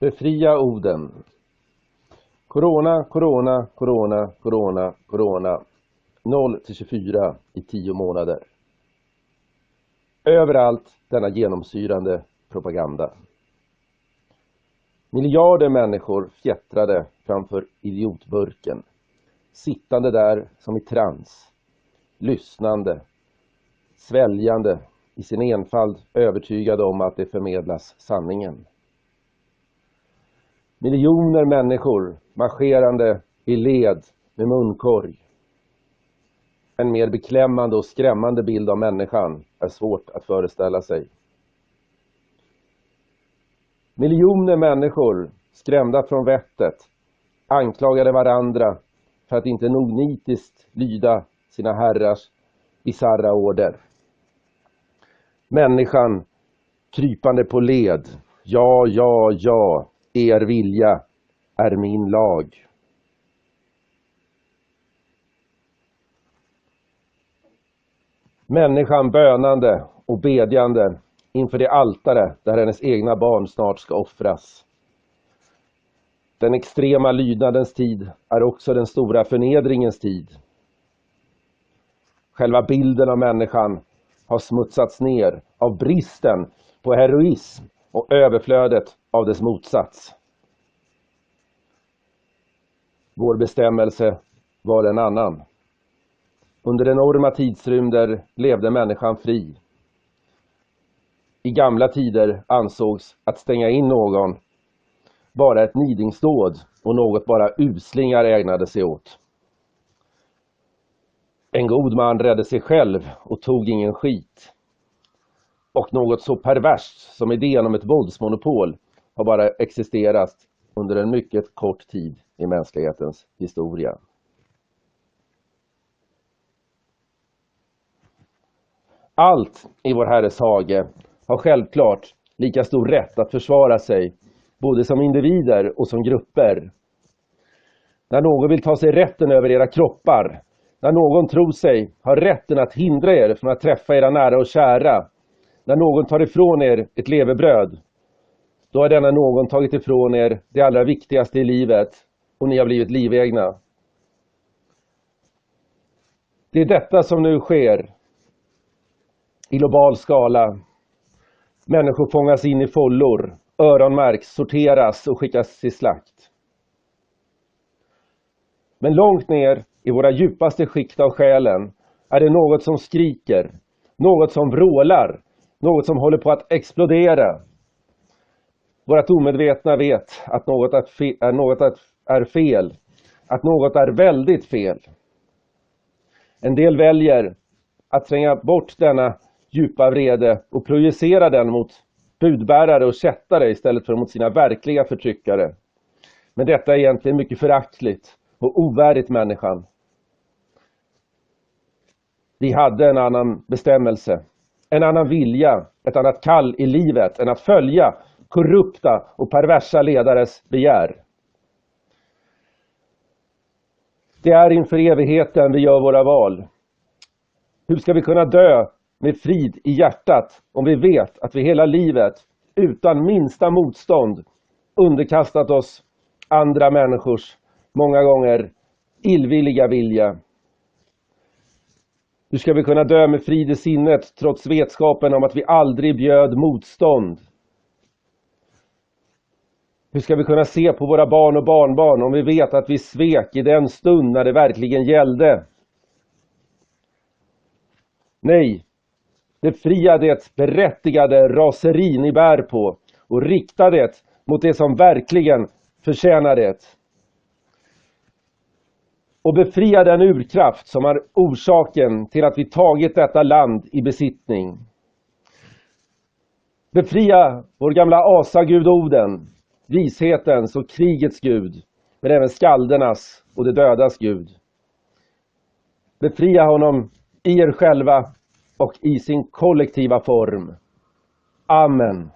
Befria Oden. Corona, corona, corona, corona, corona. 0 till 24 i 10 månader. Överallt denna genomsyrande propaganda. Miljarder människor fjättrade framför idiotburken. Sittande där som i trans. Lyssnande. Sväljande i sin enfald övertygade om att det förmedlas sanningen. Miljoner människor marscherande i led med munkorg. En mer beklämmande och skrämmande bild av människan är svårt att föreställa sig. Miljoner människor, skrämda från vettet, anklagade varandra för att inte nog nitiskt lyda sina herrars bisarra order. Människan krypande på led. Ja, ja, ja, er vilja är min lag. Människan bönande och bedjande inför det altare där hennes egna barn snart ska offras. Den extrema lydnadens tid är också den stora förnedringens tid. Själva bilden av människan har smutsats ner av bristen på heroism och överflödet av dess motsats. Vår bestämmelse var en annan. Under enorma tidsrymder levde människan fri. I gamla tider ansågs att stänga in någon bara ett nidingsdåd och något bara uslingar ägnade sig åt. En god man räddade sig själv och tog ingen skit. Och något så perverst som idén om ett våldsmonopol har bara existerat under en mycket kort tid i mänsklighetens historia. Allt i vår Herres hage har självklart lika stor rätt att försvara sig, både som individer och som grupper. När någon vill ta sig rätten över era kroppar, när någon tror sig ha rätten att hindra er från att träffa era nära och kära, när någon tar ifrån er ett levebröd, då har denna någon tagit ifrån er det allra viktigaste i livet och ni har blivit livegna. Det är detta som nu sker i global skala. Människor fångas in i follor, öronmärks, sorteras och skickas till slakt. Men långt ner i våra djupaste skikt av själen är det något som skriker, något som vrålar, något som håller på att explodera. Vårt omedvetna vet att något är, något är fel, att något är väldigt fel. En del väljer att tränga bort denna djupa vrede och projicera den mot budbärare och kättare istället för mot sina verkliga förtryckare. Men detta är egentligen mycket föraktligt och ovärdigt människan. Vi hade en annan bestämmelse, en annan vilja, ett annat kall i livet än att följa korrupta och perversa ledares begär. Det är inför evigheten vi gör våra val. Hur ska vi kunna dö med frid i hjärtat om vi vet att vi hela livet utan minsta motstånd underkastat oss andra människors många gånger illvilliga vilja? Hur ska vi kunna dö med frid i sinnet trots vetskapen om att vi aldrig bjöd motstånd? Hur ska vi kunna se på våra barn och barnbarn om vi vet att vi svek i den stund när det verkligen gällde? Nej, befria det berättigade raseri ni bär på och rikta det mot det som verkligen förtjänar det. Och befria den urkraft som är orsaken till att vi tagit detta land i besittning. Befria vår gamla asagud Oden, vishetens och krigets gud, men även skaldernas och de dödas gud. Befria honom i er själva och i sin kollektiva form. Amen.